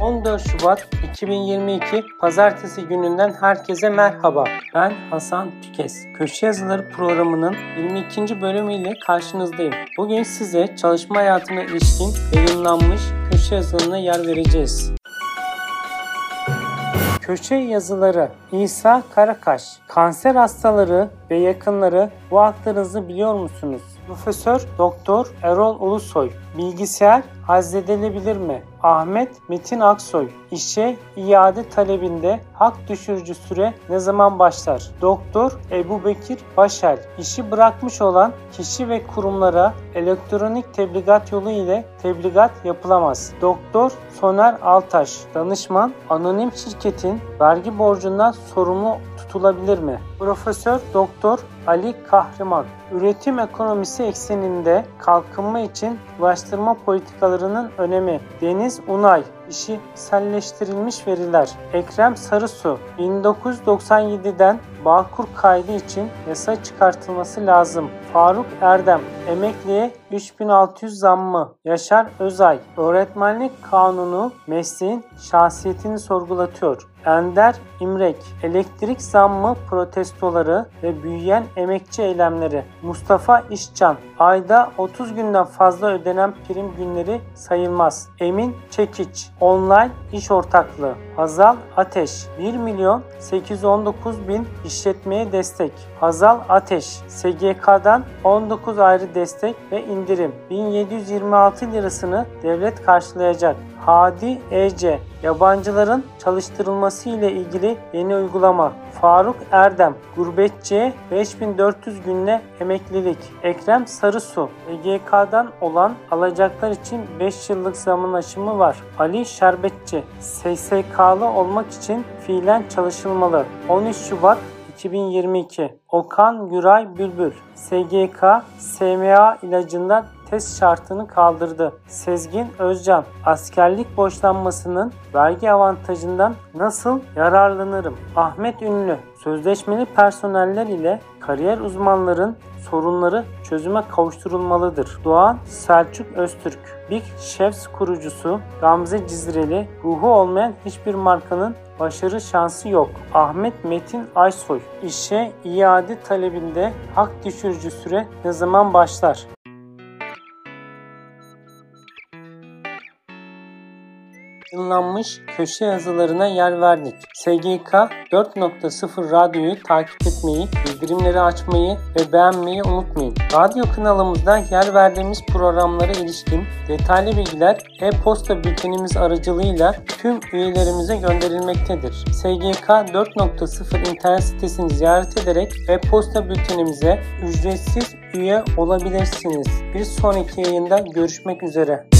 14 Şubat 2022 Pazartesi gününden herkese merhaba. Ben Hasan Tükes. Köşe Yazıları programının 22. bölümüyle karşınızdayım. Bugün size çalışma hayatına ilişkin yayınlanmış köşe yazılarına yer vereceğiz. Köşe yazıları İsa Karakaş Kanser hastaları ve yakınları bu haklarınızı biliyor musunuz? Profesör Doktor Erol Ulusoy Bilgisayar hazzedilebilir mi? Ahmet Metin Aksoy İşe iade talebinde hak düşürücü süre ne zaman başlar? Doktor Ebu Bekir Başel işi bırakmış olan kişi ve kurumlara elektronik tebligat yolu ile tebligat yapılamaz. Doktor Soner Altaş danışman anonim şirketin vergi borcundan sorumlu tutulabilir mi? Profesör Doktor Ali Kahraman Üretim ekonomisi ekseninde kalkınma için ulaştırma politikalarının önemi. Deniz Unay işi selleştirilmiş veriler. Ekrem Sarısu 1997'den Bağkur kaydı için yasa çıkartılması lazım. Faruk Erdem emekliye 3600 zammı. Yaşar Özay öğretmenlik kanunu mesleğin şahsiyetini sorgulatıyor. Ender İmrek elektrik zammı protestoları ve büyüyen emekçi eylemleri. Mustafa İşcan ayda 30 günden fazla ödenen prim günleri sayılmaz. Emin Çekiç online iş ortaklığı. Hazal Ateş 1 milyon 819 bin işletmeye destek. Hazal Ateş SGK'dan 19 ayrı destek ve indirim. 1726 lirasını devlet karşılayacak. Hadi EC Yabancıların çalıştırılması ile ilgili yeni uygulama. Faruk Erdem Gurbetçiye 5400 günle emeklilik. Ekrem Sarısu EGK'dan olan alacaklar için 5 yıllık zaman aşımı var. Ali Şerbetçi SSK'lı olmak için fiilen çalışılmalı. 13 Şubat 2022 Okan Güray Bülbül SGK SMA ilacından test şartını kaldırdı. Sezgin Özcan askerlik borçlanmasının vergi avantajından nasıl yararlanırım? Ahmet Ünlü sözleşmeli personeller ile kariyer uzmanların sorunları çözüme kavuşturulmalıdır. Doğan Selçuk Öztürk Big Chefs kurucusu Gamze Cizreli ruhu olmayan hiçbir markanın başarı şansı yok. Ahmet Metin Aysoy işe iade talebinde hak düşürücü süre ne zaman başlar? Yayınlanmış köşe yazılarına yer verdik. SGK 4.0 radyoyu takip etmeyi, bildirimleri açmayı ve beğenmeyi unutmayın. Radyo kanalımızda yer verdiğimiz programlara ilişkin detaylı bilgiler e-posta bültenimiz aracılığıyla tüm üyelerimize gönderilmektedir. SGK 4.0 internet sitesini ziyaret ederek e-posta bültenimize ücretsiz üye olabilirsiniz. Bir sonraki yayında görüşmek üzere.